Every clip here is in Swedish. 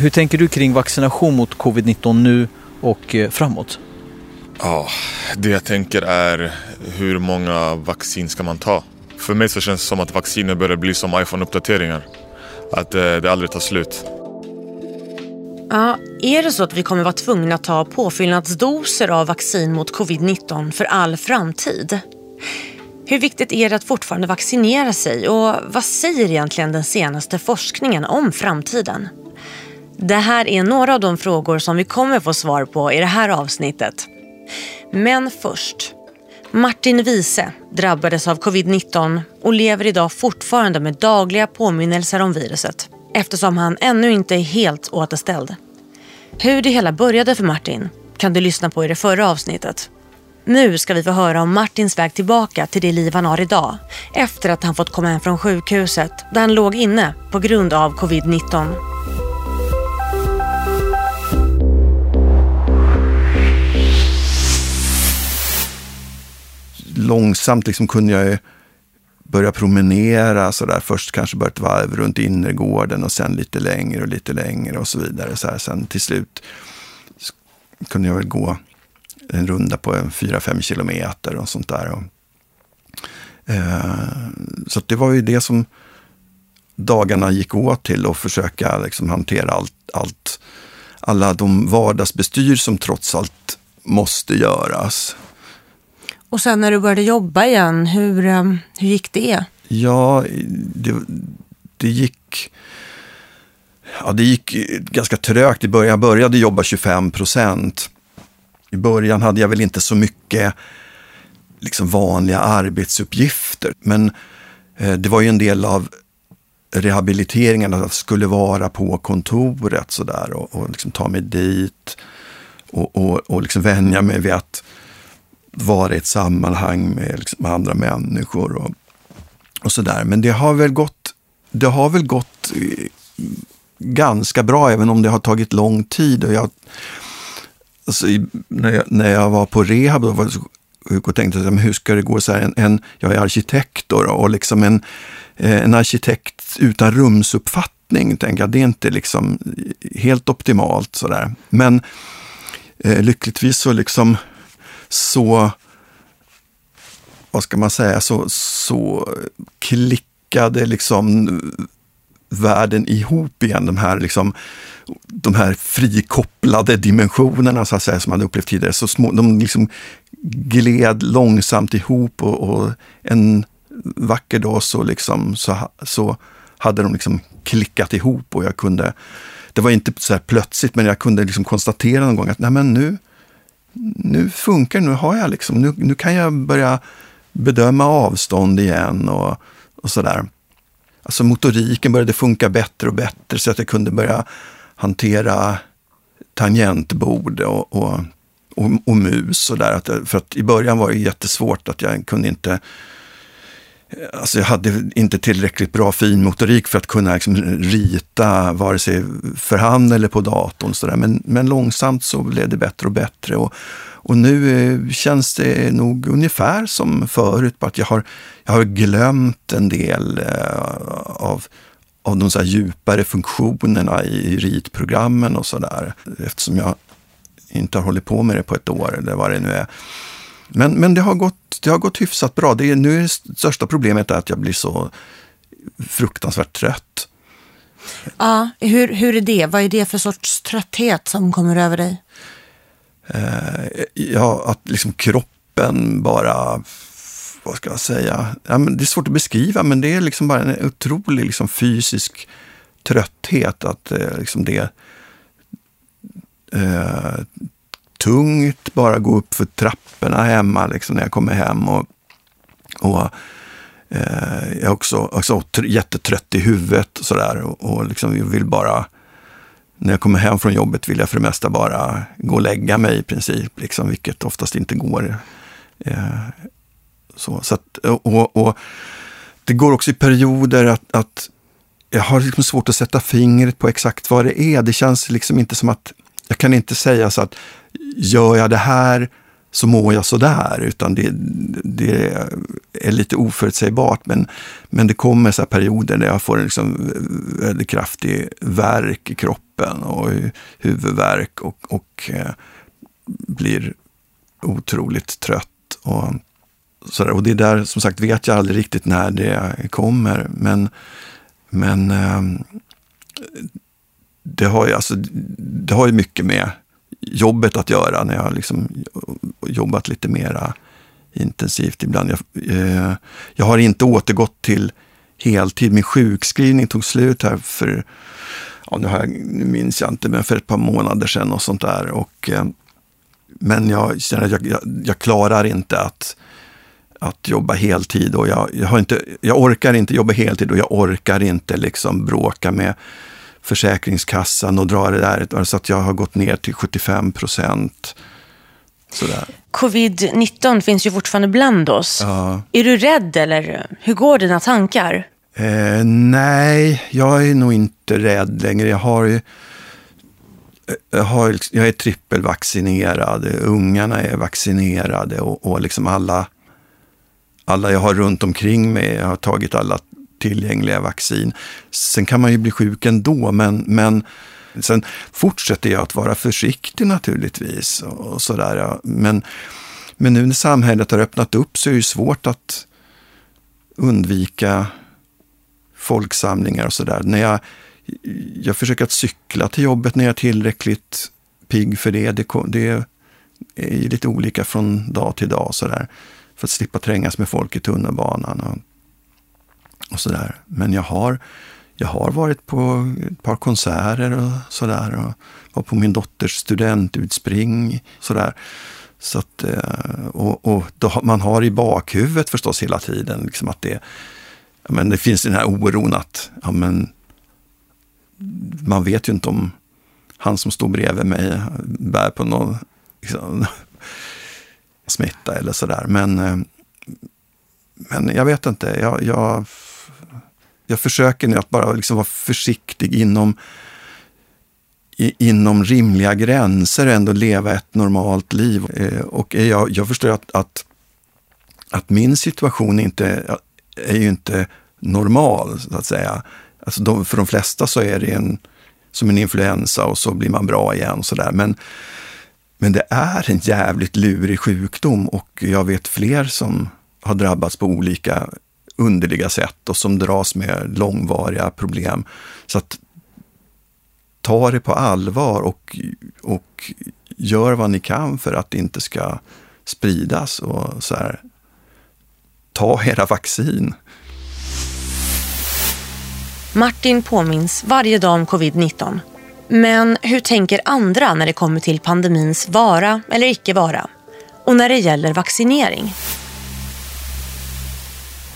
Hur tänker du kring vaccination mot covid-19 nu och eh, framåt? Ja, det jag tänker är hur många vaccin ska man ta? För mig så känns det som att vacciner börjar bli som iPhone-uppdateringar. Att eh, det aldrig tar slut. Ja, är det så att vi kommer vara tvungna att ta påfyllnadsdoser av vaccin mot covid-19 för all framtid? Hur viktigt är det att fortfarande vaccinera sig och vad säger egentligen den senaste forskningen om framtiden? Det här är några av de frågor som vi kommer få svar på i det här avsnittet. Men först. Martin Wiese drabbades av covid-19 och lever idag fortfarande med dagliga påminnelser om viruset eftersom han ännu inte är helt återställd. Hur det hela började för Martin kan du lyssna på i det förra avsnittet. Nu ska vi få höra om Martins väg tillbaka till det liv han har idag efter att han fått komma hem från sjukhuset där han låg inne på grund av covid-19. Långsamt liksom kunde jag börja promenera så där. Först kanske bara ett varv runt innergården och sen lite längre och lite längre och så vidare. Så här. Sen till slut kunde jag väl gå en runda på 4-5 kilometer och sånt där. Och, eh, så det var ju det som dagarna gick åt till att försöka liksom hantera allt, allt, alla de vardagsbestyr som trots allt måste göras. Och sen när du började jobba igen, hur, eh, hur gick det? Ja, det, det gick... Ja, det gick ganska trögt i början. Jag började jobba 25 procent. I början hade jag väl inte så mycket liksom vanliga arbetsuppgifter. Men eh, det var ju en del av rehabiliteringen att jag skulle vara på kontoret sådär och, och liksom ta mig dit och, och, och liksom vänja mig vid att vara i ett sammanhang med liksom andra människor och, och sådär. Men det har väl gått, det har väl gått eh, ganska bra, även om det har tagit lång tid. Och jag, alltså, när, jag, när jag var på rehab då var sjuk och tänkte, men hur ska det gå? Så här, en, en, jag är arkitekt då, och liksom en, eh, en arkitekt utan rumsuppfattning, tänker jag, det är inte liksom helt optimalt. Sådär. Men eh, lyckligtvis så liksom så, vad ska man säga, så, så klickade liksom världen ihop igen. De här, liksom, de här frikopplade dimensionerna så att säga, som man upplevt tidigare. Så små, de liksom gled långsamt ihop och, och en vacker dag så, liksom, så, så hade de liksom klickat ihop och jag kunde, det var inte så här plötsligt, men jag kunde liksom konstatera någon gång att nej men nu, nu funkar nu har jag liksom, nu, nu kan jag börja bedöma avstånd igen och, och sådär. Alltså motoriken började funka bättre och bättre så att jag kunde börja hantera tangentbord och, och, och, och mus och där. För att i början var det jättesvårt att jag kunde inte Alltså jag hade inte tillräckligt bra finmotorik för att kunna liksom rita vare sig för hand eller på datorn. Så men, men långsamt så blev det bättre och bättre. Och, och nu eh, känns det nog ungefär som förut, bara att jag har, jag har glömt en del eh, av, av de så djupare funktionerna i ritprogrammen och sådär. Eftersom jag inte har hållit på med det på ett år eller vad det nu är. Men, men det, har gått, det har gått hyfsat bra. Det är, nu är det största problemet att jag blir så fruktansvärt trött. Ja, hur, hur är det? Vad är det för sorts trötthet som kommer över dig? Eh, ja, att liksom kroppen bara, vad ska jag säga, ja, men det är svårt att beskriva, men det är liksom bara en otrolig liksom, fysisk trötthet. Att eh, liksom det eh, tungt bara gå upp för trapporna hemma liksom, när jag kommer hem. Och, och eh, jag är också, också jättetrött i huvudet och sådär. Och, och liksom, vill bara, när jag kommer hem från jobbet vill jag för det mesta bara gå och lägga mig i princip, liksom, vilket oftast inte går. Eh, så, så att, och, och, det går också i perioder att, att jag har liksom svårt att sätta fingret på exakt vad det är. Det känns liksom inte som att, jag kan inte säga så att gör jag det här så mår jag sådär, utan det, det är lite oförutsägbart. Men, men det kommer så perioder där jag får en liksom väldigt kraftig värk i kroppen och huvudvärk och, och eh, blir otroligt trött. Och, så där. och det där, som sagt, vet jag aldrig riktigt när det kommer. Men, men eh, det, har ju, alltså, det har ju mycket med jobbet att göra när jag liksom jobbat lite mera intensivt ibland. Jag, eh, jag har inte återgått till heltid. Min sjukskrivning tog slut här för, ja, nu, har jag, nu minns jag inte, men för ett par månader sedan och sånt där. Och, eh, men jag känner att jag, jag, jag, klarar inte att, att jobba heltid och jag, jag, har inte, jag orkar inte jobba heltid och jag orkar inte liksom bråka med Försäkringskassan och dra det där. Så att jag har gått ner till 75 procent. Covid-19 finns ju fortfarande bland oss. Ja. Är du rädd eller hur går dina tankar? Eh, nej, jag är nog inte rädd längre. Jag har ju jag, har, jag är trippelvaccinerad, ungarna är vaccinerade och, och liksom alla, alla jag har runt omkring mig jag har tagit alla tillgängliga vaccin. Sen kan man ju bli sjuk ändå, men, men sen fortsätter jag att vara försiktig naturligtvis. Och sådär. Men, men nu när samhället har öppnat upp så är det svårt att undvika folksamlingar och sådär. När jag, jag försöker att cykla till jobbet när jag är tillräckligt pigg för det. Det, det är lite olika från dag till dag sådär. För att slippa trängas med folk i tunnelbanan. Och, sådär. Men jag har, jag har varit på ett par konserter och sådär. Och var på min dotters studentutspring. Sådär. Så att, eh, och, och då, man har i bakhuvudet förstås hela tiden liksom att det, men det finns den här oron att ja, men, man vet ju inte om han som står bredvid mig bär på någon liksom, smitta eller sådär. Men, eh, men jag vet inte. Jag, jag jag försöker nu att bara liksom vara försiktig inom, i, inom rimliga gränser och ändå leva ett normalt liv. Eh, och jag, jag förstår att, att, att, min situation inte, är ju inte normal, så att säga. Alltså de, för de flesta så är det en, som en influensa och så blir man bra igen. Och så där. Men, men det är en jävligt lurig sjukdom och jag vet fler som har drabbats på olika underliga sätt och som dras med långvariga problem. Så att ta det på allvar och, och gör vad ni kan för att det inte ska spridas. Och så här, ta era vaccin. Martin påminns varje dag om covid-19. Men hur tänker andra när det kommer till pandemins vara eller icke vara? Och när det gäller vaccinering?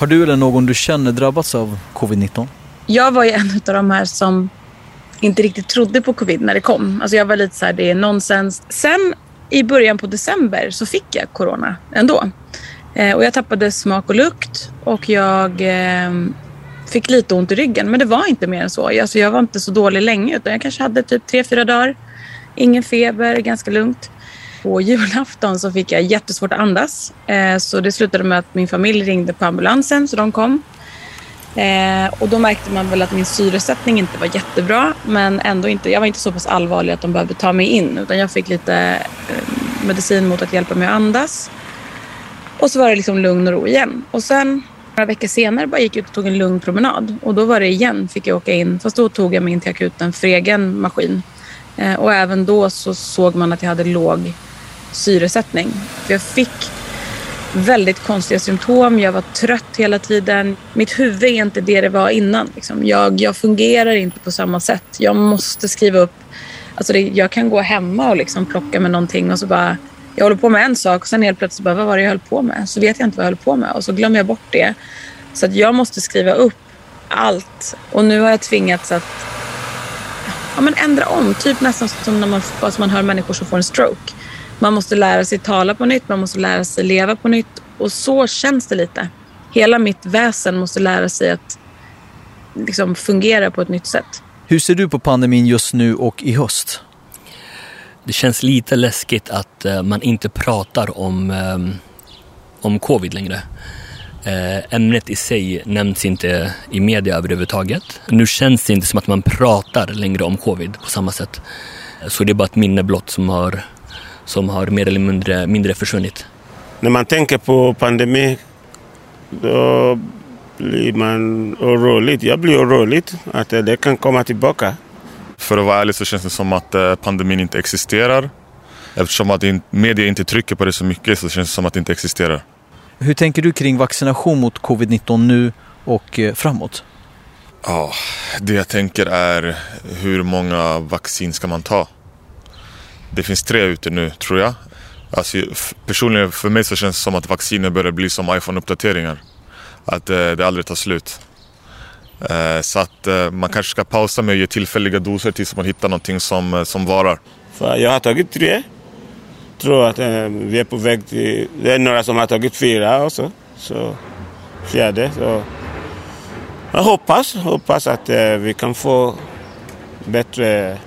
Har du eller någon du känner drabbats av covid-19? Jag var ju en av de här som inte riktigt trodde på covid när det kom. Alltså jag var lite så här, det är nonsens. Sen i början på december så fick jag corona ändå. Eh, och jag tappade smak och lukt och jag eh, fick lite ont i ryggen. Men det var inte mer än så. Alltså jag var inte så dålig länge utan jag kanske hade typ tre, fyra dagar. Ingen feber, ganska lugnt på julafton så fick jag jättesvårt att andas. Eh, så det slutade med att min familj ringde på ambulansen, så de kom. Eh, och då märkte man väl att min syresättning inte var jättebra, men ändå inte. Jag var inte så pass allvarlig att de behövde ta mig in, utan jag fick lite eh, medicin mot att hjälpa mig att andas. Och så var det liksom lugn och ro igen. Och sen några veckor senare bara gick jag ut och tog en lugn promenad. Och då var det igen, fick jag åka in. Fast då tog jag mig in till akuten för egen maskin. Eh, och även då så såg man att jag hade låg syresättning. För jag fick väldigt konstiga symptom. Jag var trött hela tiden. Mitt huvud är inte det det var innan. Liksom. Jag, jag fungerar inte på samma sätt. Jag måste skriva upp. Alltså det, jag kan gå hemma och liksom plocka med någonting och så bara... Jag håller på med en sak och sen helt plötsligt bara, vad var det jag höll på med? Så vet jag inte vad jag höll på med och så glömmer jag bort det. Så att jag måste skriva upp allt. Och nu har jag tvingats att ja, men ändra om. Typ nästan som när man, alltså man hör människor som får en stroke. Man måste lära sig tala på nytt, man måste lära sig leva på nytt. Och så känns det lite. Hela mitt väsen måste lära sig att liksom, fungera på ett nytt sätt. Hur ser du på pandemin just nu och i höst? Det känns lite läskigt att uh, man inte pratar om, um, om covid längre. Eh, ämnet i sig nämns inte i media överhuvudtaget. Nu känns det inte som att man pratar längre om covid på samma sätt. Så det är bara ett minne blott som har, som har mer eller mindre, mindre försvunnit. När man tänker på pandemi då blir man orolig. Jag blir orolig att det kan komma tillbaka. För att vara ärlig så känns det som att eh, pandemin inte existerar. Eftersom att media inte trycker på det så mycket så känns det som att det inte existerar. Hur tänker du kring vaccination mot covid-19 nu och eh, framåt? Ja, det jag tänker är hur många vaccin ska man ta? Det finns tre ute nu tror jag. Alltså, personligen för mig så känns det som att vacciner börjar bli som iPhone-uppdateringar. Att eh, det aldrig tar slut. Eh, så att eh, man kanske ska pausa med att ge tillfälliga doser tills man hittar någonting som, eh, som varar. För jag har tagit tre. tror att eh, vi är på väg till... Det är några som har tagit fyra också. Så fjärde. Så jag hoppas, hoppas att eh, vi kan få bättre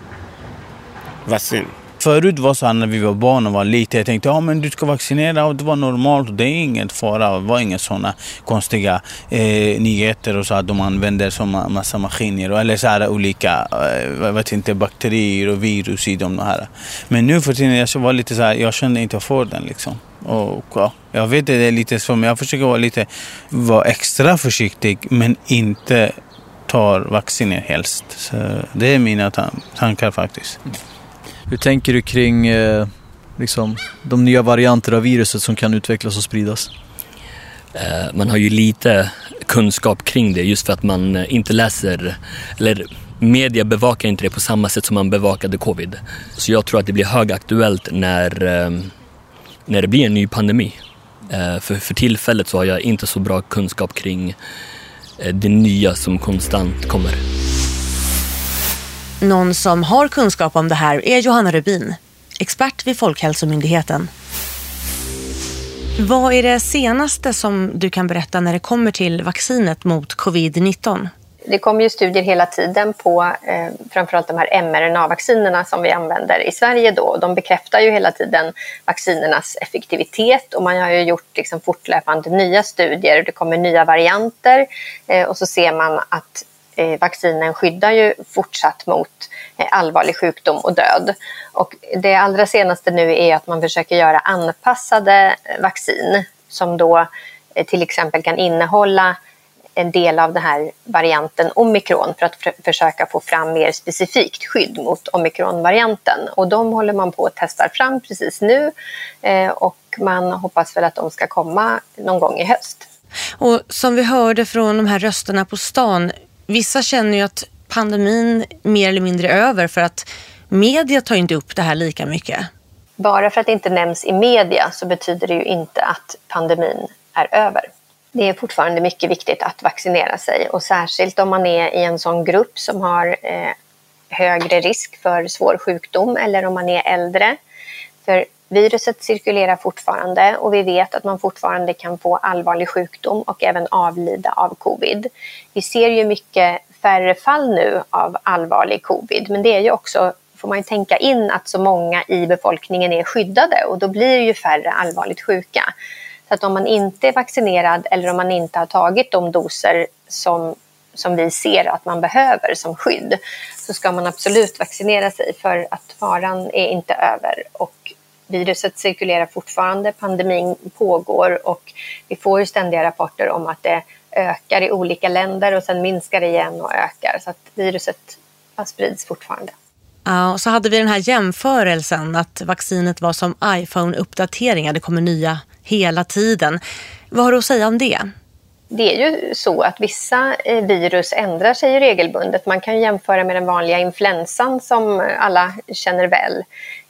vaccin. Förut var så här när vi var barn och var lite, jag tänkte ja men du ska vaccinera och det var normalt det är ingen fara. Det var inga sådana konstiga eh, nyheter och så att de använder som massa maskiner eller så här olika, eh, jag vet inte, bakterier och virus i de här. Men nu för tiden, jag var lite så här, jag kände inte för den liksom. Och, ja, jag vet det är lite som, jag försöker vara lite, vara extra försiktig men inte tar vacciner helst. Så det är mina tankar faktiskt. Hur tänker du kring eh, liksom, de nya varianter av viruset som kan utvecklas och spridas? Eh, man har ju lite kunskap kring det just för att man eh, inte läser, eller media bevakar inte det på samma sätt som man bevakade covid. Så jag tror att det blir högaktuellt när, eh, när det blir en ny pandemi. Eh, för, för tillfället så har jag inte så bra kunskap kring eh, det nya som konstant kommer. Någon som har kunskap om det här är Johanna Rubin, expert vid Folkhälsomyndigheten. Vad är det senaste som du kan berätta när det kommer till vaccinet mot covid-19? Det kommer ju studier hela tiden på eh, framförallt de här mRNA-vaccinerna som vi använder i Sverige. Då. De bekräftar ju hela tiden vaccinernas effektivitet och man har ju gjort liksom fortlöpande nya studier. Det kommer nya varianter eh, och så ser man att Eh, vaccinen skyddar ju fortsatt mot eh, allvarlig sjukdom och död. Och det allra senaste nu är att man försöker göra anpassade eh, vaccin som då till exempel kan innehålla en del av den här varianten omikron för att försöka få fram mer specifikt skydd mot omikronvarianten. Och de håller man på att testa fram precis nu eh, och man hoppas väl att de ska komma någon gång i höst. Och som vi hörde från de här rösterna på stan, Vissa känner ju att pandemin mer eller mindre är över för att media tar inte upp det här lika mycket. Bara för att det inte nämns i media så betyder det ju inte att pandemin är över. Det är fortfarande mycket viktigt att vaccinera sig och särskilt om man är i en sån grupp som har eh, högre risk för svår sjukdom eller om man är äldre. För Viruset cirkulerar fortfarande och vi vet att man fortfarande kan få allvarlig sjukdom och även avlida av covid. Vi ser ju mycket färre fall nu av allvarlig covid, men det är ju också får man ju tänka in att så många i befolkningen är skyddade och då blir ju färre allvarligt sjuka. Så att om man inte är vaccinerad eller om man inte har tagit de doser som, som vi ser att man behöver som skydd så ska man absolut vaccinera sig för att faran är inte över och viruset cirkulerar fortfarande, pandemin pågår och vi får ju ständiga rapporter om att det ökar i olika länder och sen minskar det igen och ökar. Så att viruset sprids fortfarande. Ja, och så hade vi den här jämförelsen att vaccinet var som iPhone-uppdateringar. Det kommer nya hela tiden. Vad har du att säga om det? Det är ju så att vissa eh, virus ändrar sig regelbundet. Man kan jämföra med den vanliga influensan som alla känner väl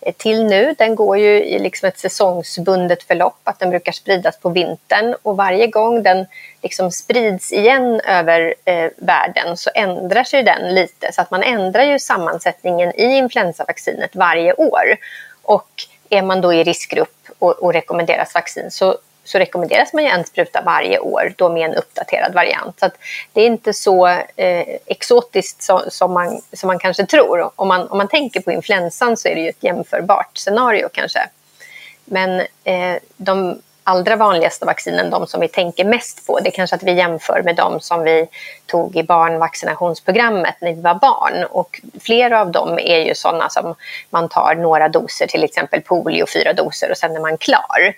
Eh, till nu. Den går ju i liksom ett säsongsbundet förlopp, att den brukar spridas på vintern och varje gång den liksom sprids igen över eh, världen så ändrar sig den lite så att man ändrar ju sammansättningen i influensavaccinet varje år. Och är man då i riskgrupp och, och rekommenderas vaccin så så rekommenderas man ju en spruta varje år, då med en uppdaterad variant. Så det är inte så eh, exotiskt så, som, man, som man kanske tror. Om man, om man tänker på influensan så är det ju ett jämförbart scenario kanske. Men eh, de allra vanligaste vaccinen, de som vi tänker mest på, det är kanske att vi jämför med de som vi tog i barnvaccinationsprogrammet när vi var barn. Och flera av dem är ju sådana som man tar några doser, till exempel polio, fyra doser och sen är man klar.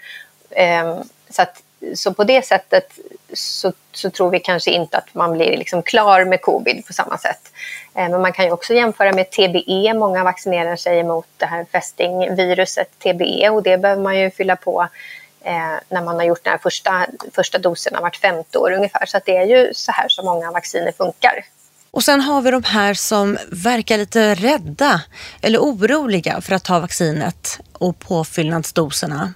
Ehm, så, att, så på det sättet så, så, tror vi kanske inte att man blir liksom klar med covid på samma sätt. Eh, men man kan ju också jämföra med TBE. Många vaccinerar sig mot det här fästingviruset TBE och det behöver man ju fylla på eh, när man har gjort den här första, första doserna vart femte år ungefär. Så det är ju så här som många vacciner funkar. Och sen har vi de här som verkar lite rädda eller oroliga för att ta vaccinet och påfyllnadsdoserna.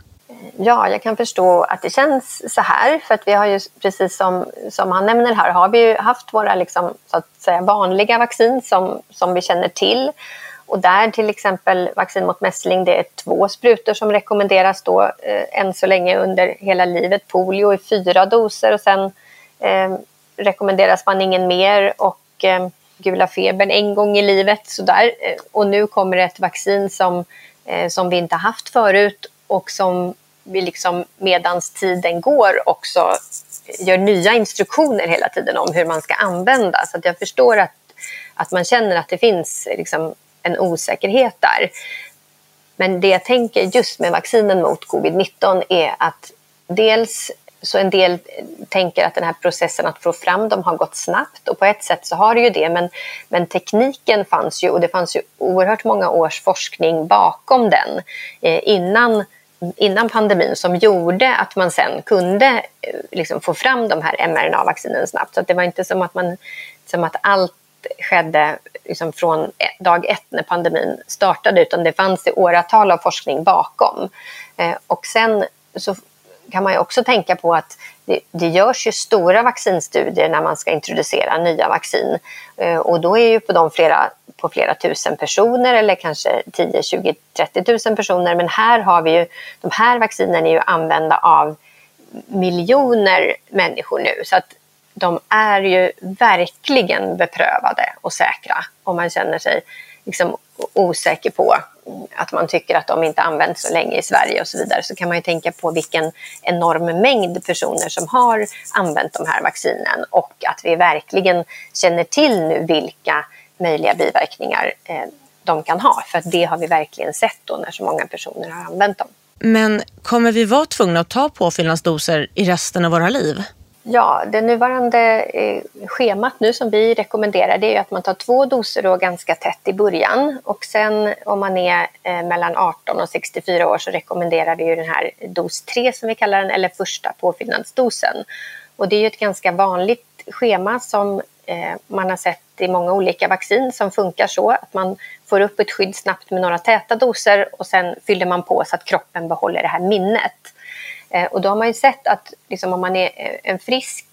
Ja, jag kan förstå att det känns så här. För att vi har ju, precis som, som han nämner här, har vi ju haft våra liksom, så att säga, vanliga vaccin som, som vi känner till. Och där till exempel vaccin mot mässling, det är två sprutor som rekommenderas då eh, än så länge under hela livet. Polio i fyra doser och sen eh, rekommenderas man ingen mer och eh, gula febern en gång i livet. sådär. Eh, och nu kommer ett vaccin som, eh, som vi inte haft förut och som vi liksom medans tiden går också gör nya instruktioner hela tiden om hur man ska använda. Så att jag förstår att, att man känner att det finns liksom en osäkerhet där. Men det jag tänker just med vaccinen mot covid-19 är att dels så en del tänker att den här processen att få fram dem har gått snabbt och på ett sätt så har det ju det men, men tekniken fanns ju och det fanns ju oerhört många års forskning bakom den eh, innan, innan pandemin som gjorde att man sen kunde eh, liksom få fram de här mRNA-vaccinen snabbt. Så det var inte som att, man, som att allt skedde liksom från e, dag ett när pandemin startade utan det fanns det åratal av forskning bakom. Eh, och sen så kan man ju också tänka på att det, det görs ju stora vaccinstudier när man ska introducera nya vaccin. Eh, och då är ju på de flera, på flera tusen personer eller kanske 10, 20, 30 tusen personer. Men här har vi ju, de här vaccinen är ju använda av miljoner människor nu. Så att de är ju verkligen beprövade och säkra om man känner sig liksom osäker på att man tycker att de inte används så länge i Sverige och så vidare så kan man ju tänka på vilken enorm mängd personer som har använt de här vaccinen och att vi verkligen känner till nu vilka möjliga biverkningar eh, de kan ha. För att det har vi verkligen sett då när så många personer har använt dem. Men kommer vi vara tvungna att ta påfyllnadsdoser i resten av våra liv? Ja, det nuvarande eh, schemat nu som vi rekommenderar det är att man tar två doser då ganska tätt i början och sen om man är eh, mellan 18 och 64 år så rekommenderar vi ju den här dos 3 som vi kallar den eller första påfyllnadsdosen. Och det är ju ett ganska vanligt schema som Eh, man har sett i många olika vaccin som funkar så att man får upp ett skydd snabbt med några täta doser och sen fyller man på så att kroppen behåller det här minnet. Eh, och då har man ju sett att liksom, om man är eh, en frisk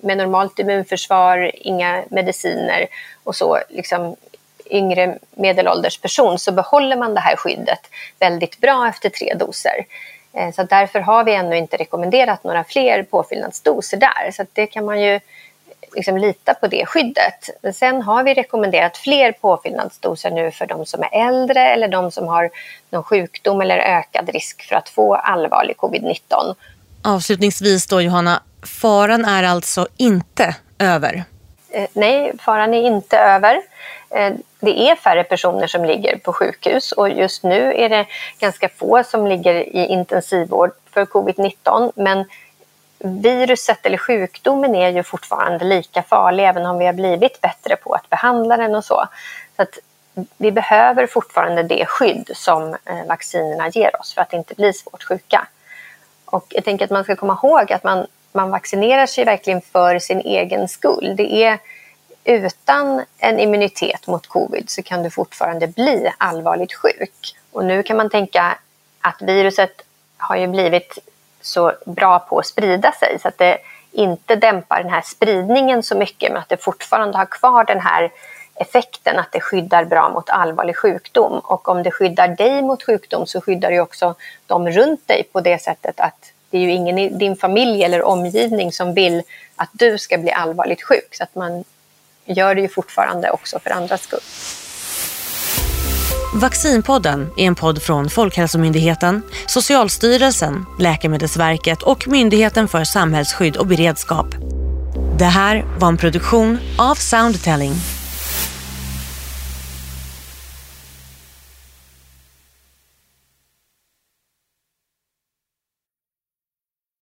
med normalt immunförsvar, inga mediciner och så, liksom, yngre medelålders person så behåller man det här skyddet väldigt bra efter tre doser. Så därför har vi ännu inte rekommenderat några fler påfyllnadsdoser där. Så det kan man ju liksom lita på det skyddet. Men sen har vi rekommenderat fler påfyllnadsdoser nu för de som är äldre eller de som har någon sjukdom eller ökad risk för att få allvarlig covid-19. Avslutningsvis då Johanna, faran är alltså inte över? Eh, nej, faran är inte över. Eh, det är färre personer som ligger på sjukhus och just nu är det ganska få som ligger i intensivvård för covid-19 men viruset eller sjukdomen är ju fortfarande lika farlig även om vi har blivit bättre på att behandla den och så. så att vi behöver fortfarande det skydd som eh, vaccinerna ger oss för att inte bli svårt sjuka. Och jag tänker att man ska komma ihåg att man, man vaccinerar sig verkligen för sin egen skull. Det är utan en immunitet mot covid så kan du fortfarande bli allvarligt sjuk. Och nu kan man tänka att viruset har ju blivit så bra på att sprida sig så att det inte dämpar den här spridningen så mycket men att det fortfarande har kvar den här effekten att det skyddar bra mot allvarlig sjukdom. Och om det skyddar dig mot sjukdom så skyddar det också de runt dig på det sättet att det är ju ingen i din familj eller omgivning som vill att du ska bli allvarligt sjuk. Så att man gör det ju fortfarande också för andras skull. Vaccinpodden är en podd från Folkhälsomyndigheten, Socialstyrelsen, Läkemedelsverket och Myndigheten för samhällsskydd och beredskap. Det här var en produktion av Soundtelling.